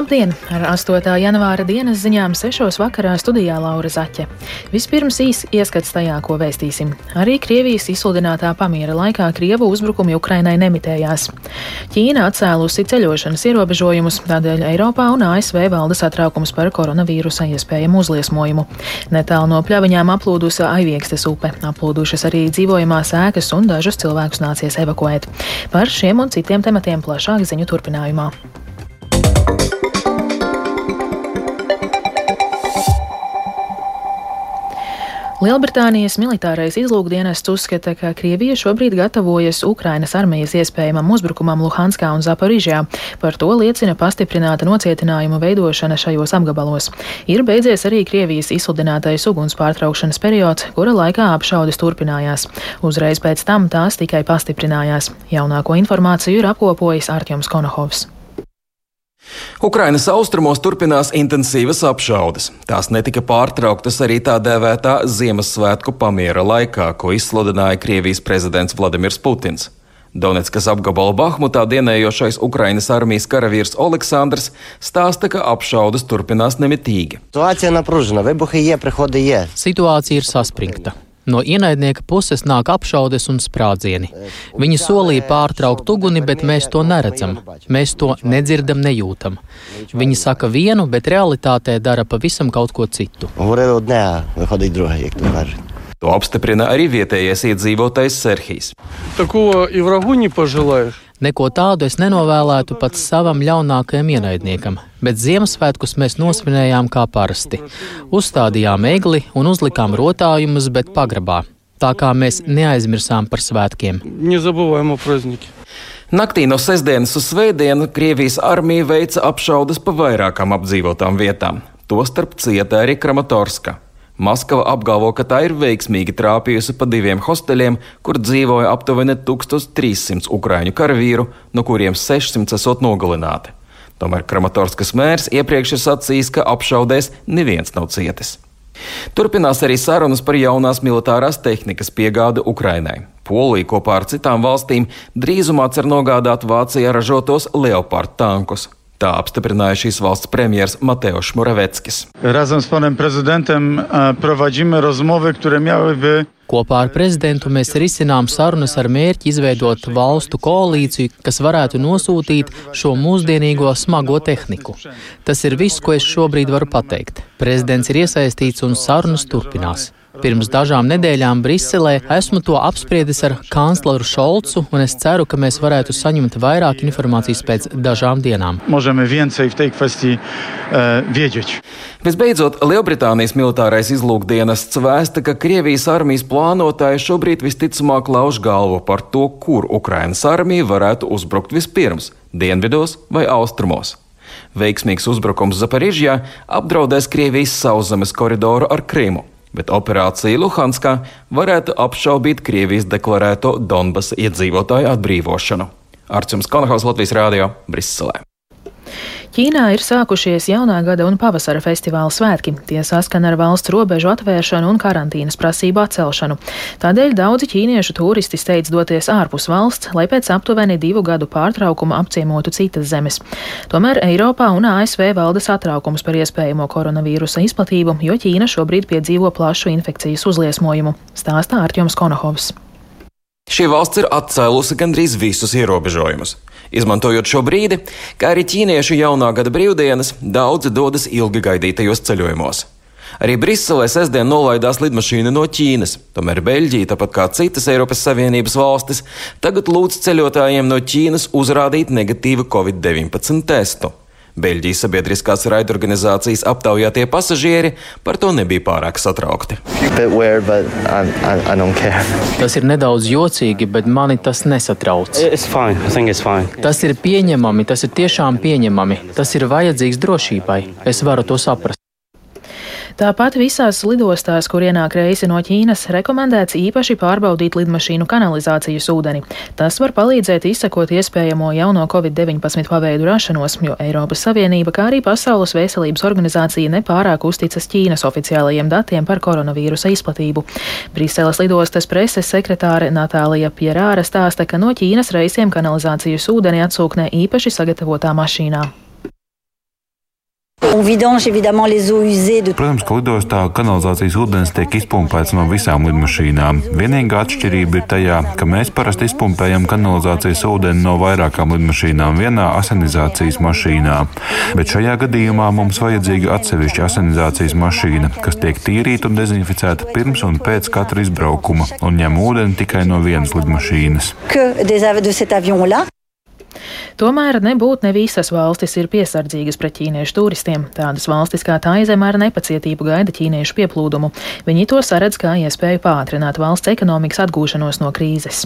Labdien! Ar 8. janvāra dienas ziņām 6. vakarā studijā Laura Zaķe. Vispirms īs ieskats tajā, ko vēstīsim. Arī Krievijas izsludinātā pamiera laikā Krievu uzbrukumi Ukrainai nemitējās. Ķīna atcēlusi ceļošanas ierobežojumus, tādēļ Eiropā un ASV valda satraukums par koronavīrusa iespējamu uzliesmojumu. Netālu no pļaviņām aplūdusi Aiviekstes upe, aplūdušas arī dzīvojamās ēkas un dažus cilvēkus nācies evakuēt. Par šiem un citiem tematiem plašāk ziņu turpinājumā. Lielbritānijas militārais izlūkdienests uzskata, ka Krievija šobrīd gatavojas Ukrainas armijas iespējamam uzbrukumam Luhanskā un Zaporižjā. Par to liecina pastiprināta nocietinājumu veidošana šajos apgabalos. Ir beidzies arī Krievijas izsludinātais uguns pārtraukšanas periods, kura laikā apšaudes turpinājās. Uzreiz pēc tam tās tikai pastiprinājās. Jaunāko informāciju ir apkopojis Artjoms Konohovs. Ukrainas austrumos turpinās intensīvas apšaudes. Tās netika pārtrauktas arī tā dēvētā Ziemassvētku pamiera laikā, ko izsludināja Krievijas prezidents Vladimirs Putins. Donetskas apgabala Bahmutā dienējošais Ukrainas armijas karavīrs Aleksandrs stāsta, ka apšaudas turpinās nemitīgi. Situācija ir saspringta. No ienaidnieka puses nāk apšaudes un sprādzieni. Viņi solīja pārtraukt uguni, bet mēs to neredzam. Mēs to nedzirdam, nejūtam. Viņi saka vienu, bet realitātē dara pavisam kaut ko citu. To apstiprina arī vietējais iedzīvotājs Serhijs. Tā ko jau raguņi pažēlējuši? Neko tādu es nenovēlētu pat savam ļaunākajam ienaidniekam, bet Ziemassvētkus mēs nosvinējām kā parasti. Uzstādījām egli un uzlikām rotājumus, bet pagrabā. Tā kā mēs neaizmirsām par svētkiem. Nezabūvējamo prazniki. Naktī no sestdienas uz svētdienu Krievijas armija veica apšaudes pa vairākām apdzīvotām vietām, tostarp cieta arī Kramatorska. Maskava apgalvo, ka tā ir veiksmīgi trāpījusi pa diviem hosteļiem, kur dzīvoja aptuveni 1300 ukrāņu karavīru, no kuriem 600 esot nogalināti. Tomēr Kramatorskas mērs iepriekš ir sacījis, ka apšaudēs neviens nav cietis. Turpinās arī sarunas par jaunās militārās tehnikas piegādi Ukrainai. Polija kopā ar citām valstīm drīzumā cer nogādāt Vācijā ražotos Leopard tankus. Tā apstiprināja šīs valsts premjers Mateusz Moraveckis. Razem z panem prezydentem e, prowadzimy rozmowy, które miałyby Kopā ar prezidentu mēs risinām sarunas ar mērķi izveidot valstu koalīciju, kas varētu nosūtīt šo mūsdienīgo smago tehniku. Tas ir viss, ko es šobrīd varu pateikt. Prezidents ir iesaistīts un sarunas turpinās. Pirms dažām nedēļām Briselē esmu to apspriedis ar kancleru Šolcu, un es ceru, ka mēs varētu saņemt vairāk informācijas pēc dažām dienām. możemy więcej w tej kwestii e, wiedzieć. Visbeidzot, Lielbritānijas militārais izlūkdienests vēsta, ka Krievijas armijas plānotāji šobrīd visticamāk lauž galvu par to, kur Ukrainas armija varētu uzbrukt vispirms - dienvidos vai austrumos. Veiksmīgs uzbrukums Zaporižjā apdraudēs Krievijas sauszemes koridoru ar Krimu, bet operācija Luhanskā varētu apšaubīt Krievijas deklarēto Donbasa iedzīvotāju atbrīvošanu. Arcums Konahaus Latvijas Rādio Briselē. Ķīnā ir sākušies jaunā gada un pavasara festivāla svētki. Tie saskan ar valsts robežu atvēršanu un karantīnas prasību atcelšanu. Tādēļ daudzi ķīniešu turisti steidz doties ārpus valsts, lai pēc aptuveni divu gadu pārtraukuma apciemotu citas zemes. Tomēr Eiropā un ASV valda satraukums par iespējamo koronavīrusa izplatību, jo Ķīna šobrīd piedzīvo plašu infekcijas uzliesmojumu, stāstā Artjoms Konohovs. Šī valsts ir atcēlusi gandrīz visus ierobežojumus. Izmantojot šo brīdi, kā arī ķīniešu jaunā gada brīvdienas, daudzi dodas ilgi gaidītajos ceļojumos. Arī Briselē sestdien nolaidās lidmašīna no Ķīnas, tomēr Beļģija, tāpat kā citas Eiropas Savienības valstis, tagad lūdz ceļotājiem no Ķīnas uzrādīt negatīvu Covid-19 testu. Beļģijas sabiedriskās raidorganizācijas aptaujātie pasažieri par to nebija pārāk satraukti. weird, but I, I, I don't care. Tas ir nedaudz jocīgi, bet mani tas nesatrauc. It's fine. I think it's fine. Tas ir pieņemami, tas ir tiešām pieņemami. Tas ir vajadzīgs drošībai. Es varu to saprast. Tāpat visās lidostās, kur ienāk reisi no Ķīnas, rekomendēts īpaši pārbaudīt lidmašīnu kanalizācijas ūdeni. Tas var palīdzēt izsekot iespējamo jauno Covid-19 paveidu rašanos, jo Eiropas Savienība, kā arī Pasaules veselības organizācija nepārāk uzticas Ķīnas oficiālajiem datiem par koronavīrusa izplatību. Briseles lidostas preses sekretāre Natālija Pierāra stāsta, ka no Ķīnas reisiem kanalizācijas ūdeni atsūknē īpaši sagatavotā mašīnā. Protams, ka lidostā kanalizācijas ūdens tiek izpumpēts no visām lidmašīnām. Vienīgā atšķirība ir tajā, ka mēs parasti izpumpējam kanalizācijas ūdeni no vairākām lidmašīnām vienā asenizācijas mašīnā. Bet šajā gadījumā mums vajadzīga atsevišķa asenizācijas mašīna, kas tiek tīrīta un dezinficēta pirms un pēc katra izbraukuma un ņem ūdeni tikai no vienas lidmašīnas. Tomēr nebūt ne visas valstis ir piesardzīgas pret ķīniešu turistiem. Tādas valstis kā Taizeme ar nepacietību gaida ķīniešu pieplūdumu. Viņi to saredz kā iespēju pātrināt valsts ekonomikas atgūšanos no krīzes.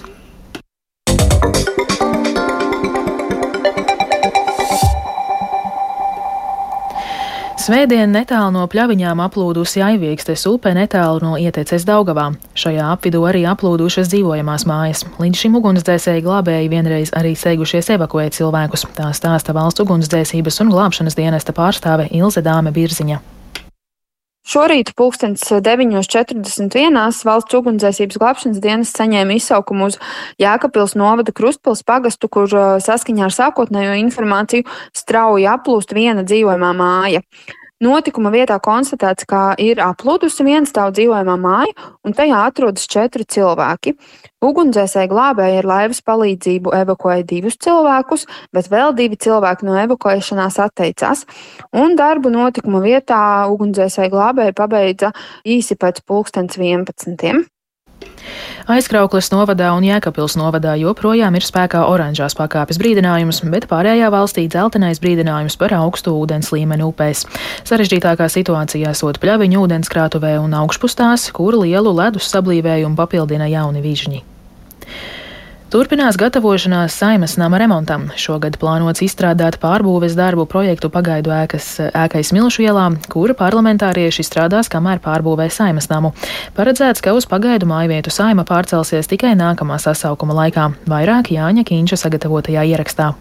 Svētdien netālu no pļaviņām aplūdusi Aivīkstes upe netālu no ieteces Daugavā. Šajā apvidū arī aplūdušas dzīvojamās mājas. Līdz šim ugunsdzēsēji glābēji vienreiz arī steigušies evakuēt cilvēkus. Tā stāsta valsts ugunsdzēsības un glābšanas dienesta pārstāve Ilze Dāme Birziņa. Šorīt pulkstens 9.41. valsts ugunsdzēsības glābšanas dienas saņēma izsaukumu uz Jēkabpils novada Krustpils pagastu, kur saskaņā ar sākotnējo informāciju strauji aplūst viena dzīvojamā māja. Notikuma vietā konstatēts, ka ir aplūdusi viena stāvu dzīvojamā māja, un tajā atrodas četri cilvēki. Ugunsdzēsēji glābēji ar laivas palīdzību evakuēja divus cilvēkus, bet vēl divi cilvēki no evakuēšanās atteicās. Un darbu notikuma vietā ugunsdzēsēji glābēji pabeidza īsi pēc pulkstens 11. Aizkrauklas novadā un Jēkabpils novadā joprojām ir spēkā oranžās pakāpes brīdinājums, bet pārējā valstī dzeltenais brīdinājums par augstu ūdens līmeni upēs. Sarežģītākā situācijā esot pļaviņu ūdenskrātuvē un augšpustās, kur lielu ledus sablīvējumu papildina jauni vižņi. Turpinās gatavošanās saimas nama remontam. Šogad plānots izstrādāt pārbūves darbu projektu pagaidu ēkas, ēkai Smilšu ielā, kura parlamentārieši strādās, kamēr pārbūvē saimas namu. Paredzēts, ka uz pagaidu mājvietu saima pārcelsies tikai nākamā sasaukuma laikā, vairāk Jāņa Kīņša sagatavotajā ierakstā.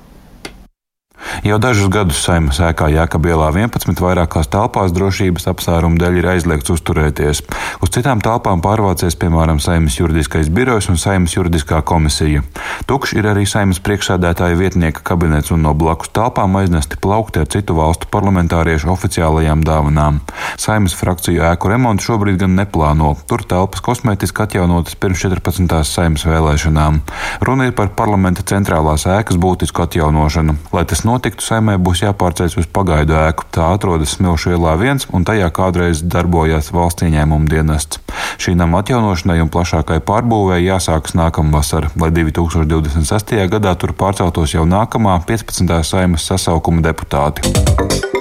Jau dažus gadus saimas ēkā Jēkabielā 11 vairākās telpās drošības apsvērumu dēļ ir aizliegts uzturēties. Uz citām telpām pārvācies, piemēram, saimas juridiskais birojs un saimas juridiskā komisija. Tukšs ir arī saimas priekšsēdētāja vietnieka kabinets un no blakus telpām aiznesti plaukti ar citu valstu parlamentāriešu oficiālajām dāvanām. Saimas frakciju ēku remontu šobrīd gan neplāno. Tur telpas kosmētiski atjaunotas pirms 14. saimas vēlēšanām. Runa ir par parlamenta centrālās ēkas būtisku atjaunošanu. Lai tas notiktu, saimē būs jāpārceļas uz pagaidu ēku. Tā atrodas Smilšu ielā viens, un tajā kādreiz darbojās valsts ieņēmuma dienests. Šī nama atjaunošanai un plašākai pārbūvēi jāsākas nākamvasar, lai 2026. gadā tur pārceltos jau nākamā 15. saimas sasaukuma deputāti.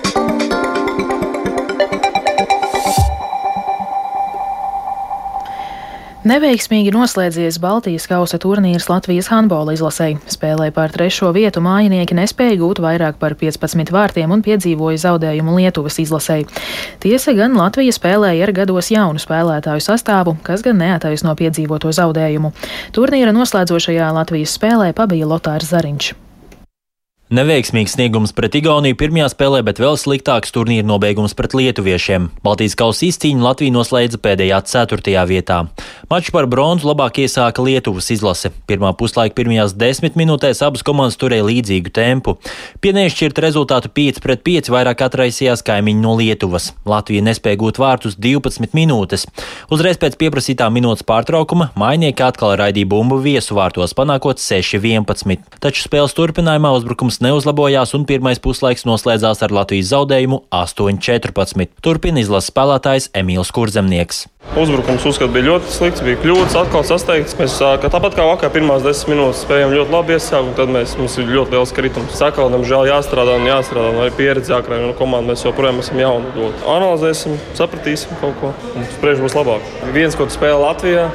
Neveiksmīgi noslēdzies Baltijas kausa turnīrs Latvijas handbola izlasē. Spēlē par trešo vietu mājinieki nespēja gūt vairāk par 15 vārtiem un piedzīvoja zaudējumu Lietuvas izlasē. Tiesa gan Latvija spēlēja ar gados jaunu spēlētāju sastāvu, kas gan neataisno piedzīvoto zaudējumu. Turnīra noslēdzošajā Latvijas spēlē pabija Lotārs Zariņš. Neveiksmīgs sniegums pret Igauniju pirmajā spēlē, bet vēl sliktāks turnīra nobeigums pret lietuviešiem. Baltijas kausa izcīņu Latvija noslēdza pēdējā ceturtajā vietā. Maču par bronzu labāk iesāka Lietuvas izlase. Pirmā puslaika pirmajās desmit minūtēs abas komandas turēja līdzīgu tempu. Pie nešķirta rezultātu 5 pret 5 vairāk atraisījās kaimiņi no Lietuvas. Latvija nespēja gūt vārtus 12 minūtes. Uzreiz pēc pieprasītā minūtes pārtraukuma mainieki atkal raidīja bumbu viesu vārtos, panākot 6-11. Taču spēles turpinājumā uzbrukums neuzlabojās un pirmais puslaiks noslēdzās ar Latvijas zaudējumu 8-14. Turpina izlases spēlētājs Emīls Kurzemnieks. Uzbrukums uzskat bija ļoti slikts, bija kļūdas, atkal sasteigts. Mēs kā, tāpat kā vakar, pirmās desmit minūtes spējām ļoti labi iesākt, un tad mēs, mums ir ļoti liels kritums. Sakal, diemžēl jāstrādā un jāstrādā, un arī pieredze jākrāj no komandas. Mēs joprojām esam jauni. Analizēsim, sapratīsim kaut ko, un spriež būs labāk. Viens, ko spēlē Latvijā,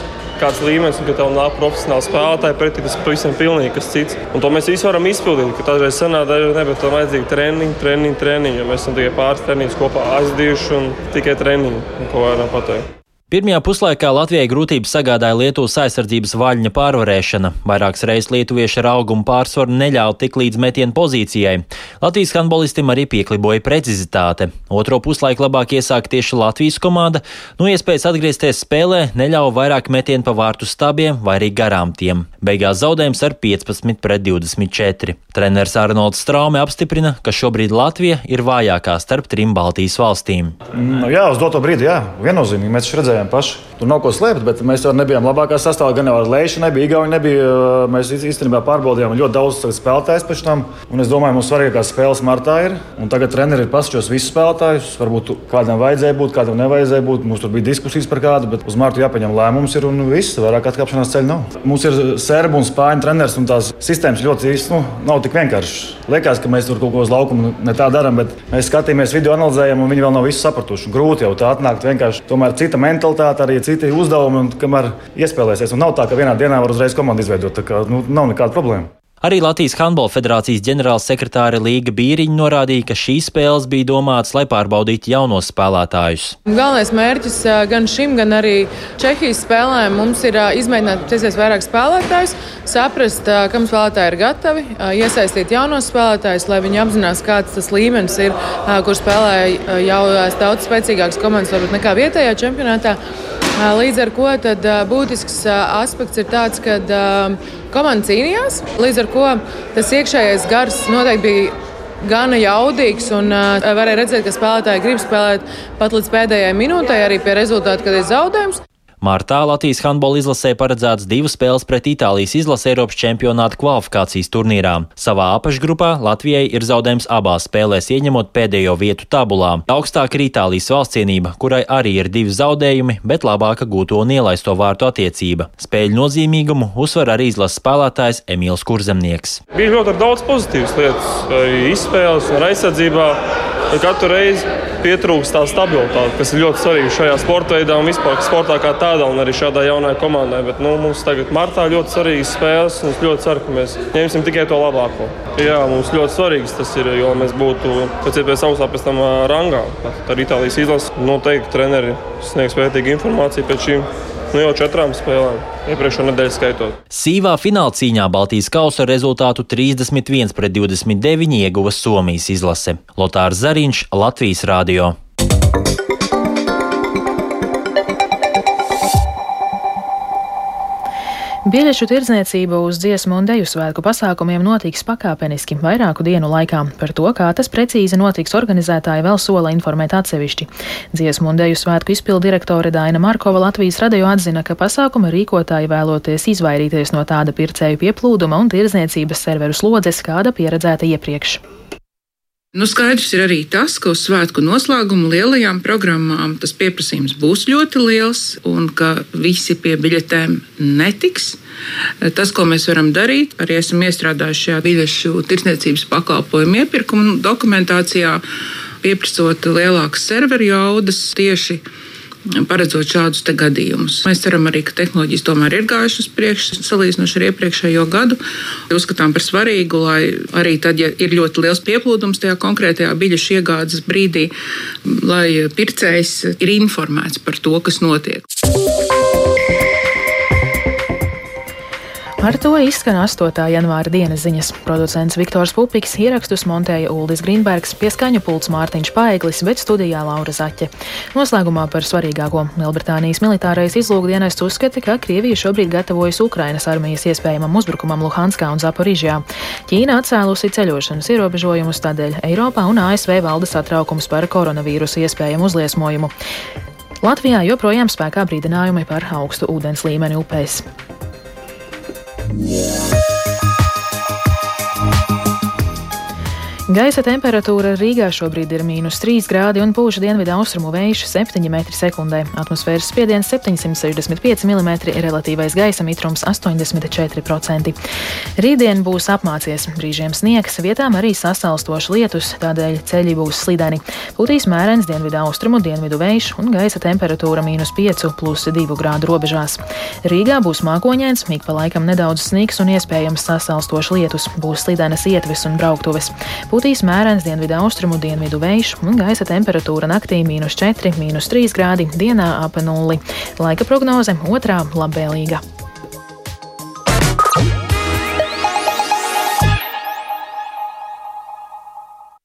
kāds līmenis, un ka tev nāk profesionāli spēlētāji pretī, tas pavisam pilnīgi kas cits. Un to mēs visi varam izpildīt, ka dažreiz sanāk, dažreiz ne, bet tam vajadzīgi treniņi, treniņi, treniņi, jo mēs esam tikai pāris treniņus kopā aizdījuši un tikai treniņi, ko varam pateikt. Pirmajā puslaikā Latvijai grūtības sagādāja Lietuvas aizsardzības vaļņa pārvarēšana. Vairākas reizes lietuvieši ar augumu pārsvaru neļāva tik līdz metienu pozīcijai. Latvijas handbolistam arī piekliboja precizitāte. Otro puslaiku labāk iesāka tieši Latvijas komanda, no iespējas atgriezties spēlē neļāva vairāk metienu pa vārtu stabiem vai arī garām tiem. Beigās zaudējums ar 15 pret 24. Treneris Arnolds Straume apstiprina, ka šobrīd Latvija ir vājākā starp trim Baltijas valstīm. Nu, jā, uz doto brīdi, jā, viennozīmīgi mēs redzējām redzējām paši. Tur nav ko slēpt, bet mēs jau nebijām labākā sastāvā. Gan jau ar Leišu nebija, Igauni nebija. Mēs īstenībā pārbaudījām ļoti daudz spēlētājus pēc tam. Un es domāju, mums svarīgākās spēles martā ir. Un tagad treneri ir pasčos visus spēlētājus. Varbūt kādam vajadzēja būt, kādam nevajadzēja būt. Mums tur bija diskusijas par kādu, bet uz martu jāpieņem lēmums ir un viss. Vairāk atkāpšanās ceļa nav. Mums ir serbu un spāņu treneris un tās sistēmas ļoti īsti nu, nav tik vienkāršas. Liekas, ka mēs tur kaut ko uz laukuma ne tā darām, bet mēs skatījāmies video, analizējam, un viņi vēl nav visu sapratuši. Grūti jau tā atnākt vienkārši. Tomēr cita mentalitāte arī citi uzdevumi, un kamēr iespēlēsies. Un nav tā, ka vienā dienā var uzreiz komandu izveidot. Tā kā nu, nav nekāda problēma. Arī Latvijas Handbola federācijas ģenerālsekretāre Līga Bīriņa norādīja, ka šīs spēles bija domātas, lai pārbaudītu jaunos spēlētājus. Galvenais mērķis gan šim, gan arī Čehijas spēlēm mums ir izmēģināt pēc iespējas vairāk spēlētājus, saprast, kam spēlētāji ir gatavi, iesaistīt jaunos spēlētājus, lai viņi apzinās, kāds tas līmenis ir, kur spēlē jau daudz spēcīgākas komandas varbūt nekā vietējā čempionātā. Līdz ar to būtisks aspekts ir tāds, ka komanda cīnījās. Līdz ar to tas iekšējais gars noteikti bija gana jaudīgs. Un, uh, varēja redzēt, ka spēlētāji grib spēlēt pat līdz pēdējai minūtei, arī pie rezultātu, kad ir zaudējums. Martā Latvijas handbola izlasē paredzēts divas spēles pret Itālijas izlase Eiropas čempionāta kvalifikācijas turnīrā. Savā apakšgrupā Latvijai ir zaudējums abās spēlēs, ieņemot pēdējo vietu tabulā. Augstāk ir Itālijas valstsienība, kurai arī ir divi zaudējumi, bet labāka gūto un ielaisto vārtu attiecība. Spēļu nozīmīgumu uzsver arī izlases spēlētājs Emīls Kurzemnieks. Bija ļoti daudz pozitīvas lietas, izspēles un aizsardzībā. Katru reizi pietrūkst tā stabilitāte, kas ir ļoti svarīga šajā sporta veidā un vispār sportā kā tādā, un arī šādai jaunai komandai. Bet nu, mums tagad martā ļoti svarīgas spēles, un es ļoti ceru, ka mēs ņemsim tikai to labāko. Jā, mums ļoti svarīgs tas ir, jo mēs būtu pēc iespējas augstāk pēc tam rangā. Ar Itālijas izlasi noteikti treneri sniegs vērtīgu informāciju pēc šīm nu jau četrām spēlēm, iepriekšējā nedēļā skaitot. Sīvā fināla cīņā Baltijas kausa rezultātu 31 pret 29 ieguva Somijas izlase. Lotārs Zariņš, Latvijas Rādio. Biļešu tirdzniecība uz dziesmu un deju svētku pasākumiem notiks pakāpeniski vairāku dienu laikā. Par to, kā tas precīzi notiks, organizētāji vēl sola informēt atsevišķi. Dziesmu un deju svētku izpildu direktore Daina Markova Latvijas radio atzina, ka pasākuma rīkotāji vēloties izvairīties no tāda pircēju pieplūduma un tirdzniecības serveru slodzes, kāda pieredzēta iepriekš. Nu, skaidrs ir arī tas, ka uz svētku noslēgumu lielajām programmām tas pieprasījums būs ļoti liels un ka visi pie biļetēm netiks. Tas, ko mēs varam darīt, arī esam iestrādājuši šajā biļešu tirdzniecības pakalpojumu iepirkuma dokumentācijā, pieprasot lielākas serveru jaudas tieši paredzot šādus gadījumus. Mēs ceram arī, ka tehnoloģijas tomēr ir gājušas uz priekšu, salīdzinoši ar iepriekšējo gadu. Uzskatām par svarīgu, lai arī tad, ja ir ļoti liels pieplūdums tajā konkrētajā biļešu iegādes brīdī, lai pircējs ir informēts par to, kas notiek. Ar to izskan 8. janvāra dienas ziņas. Producents Viktors Pupiks ierakstus montēja Uldis Grīnbergs, pieskaņu pults Mārtiņš Paeglis, bet studijā Laura Zaķe. Noslēgumā par svarīgāko Lielbritānijas militārais izlūkdienests uzskata, ka Krievija šobrīd gatavojas Ukrainas armijas iespējamam uzbrukumam Luhanskā un Zaporižjā. Ķīna atcēlusi ceļošanas ierobežojumus, tādēļ Eiropā un ASV valda satraukums par koronavīrusu iespējamu uzliesmojumu. Latvijā joprojām spēkā brīdinājumi par augstu ūdens līmeni upēs. Yeah. Gaisa temperatūra Rīgā šobrīd ir mīnus 3 grādi un pūš dienvidu austrumu vējš 7 m2. Atmosfēras spiediens 765 mm, relatīvais gaisa mitrums 84%. Rītdien būs apmācies, brīžiem sniegs, vietām arī sasalstošs lietus, tādēļ ceļi būs slideni. Pūtīs mērens dienvidu austrumu, dienvidu vējš un gaisa temperatūra mīnus 5 plus 2 grādu robežās. Rīgā būs mākoņains, mīk pa laikam nedaudz sniegs un iespējams sasalstošs lietus, būs slidenas ietves un brauktuves. Putīs mērens dienvidu austrumu dienvidu vējš un gaisa temperatūra naktī - mīnus 4, mīnus 3 grādi, dienā ap nulli. Laika prognoze otrā labvēlīga.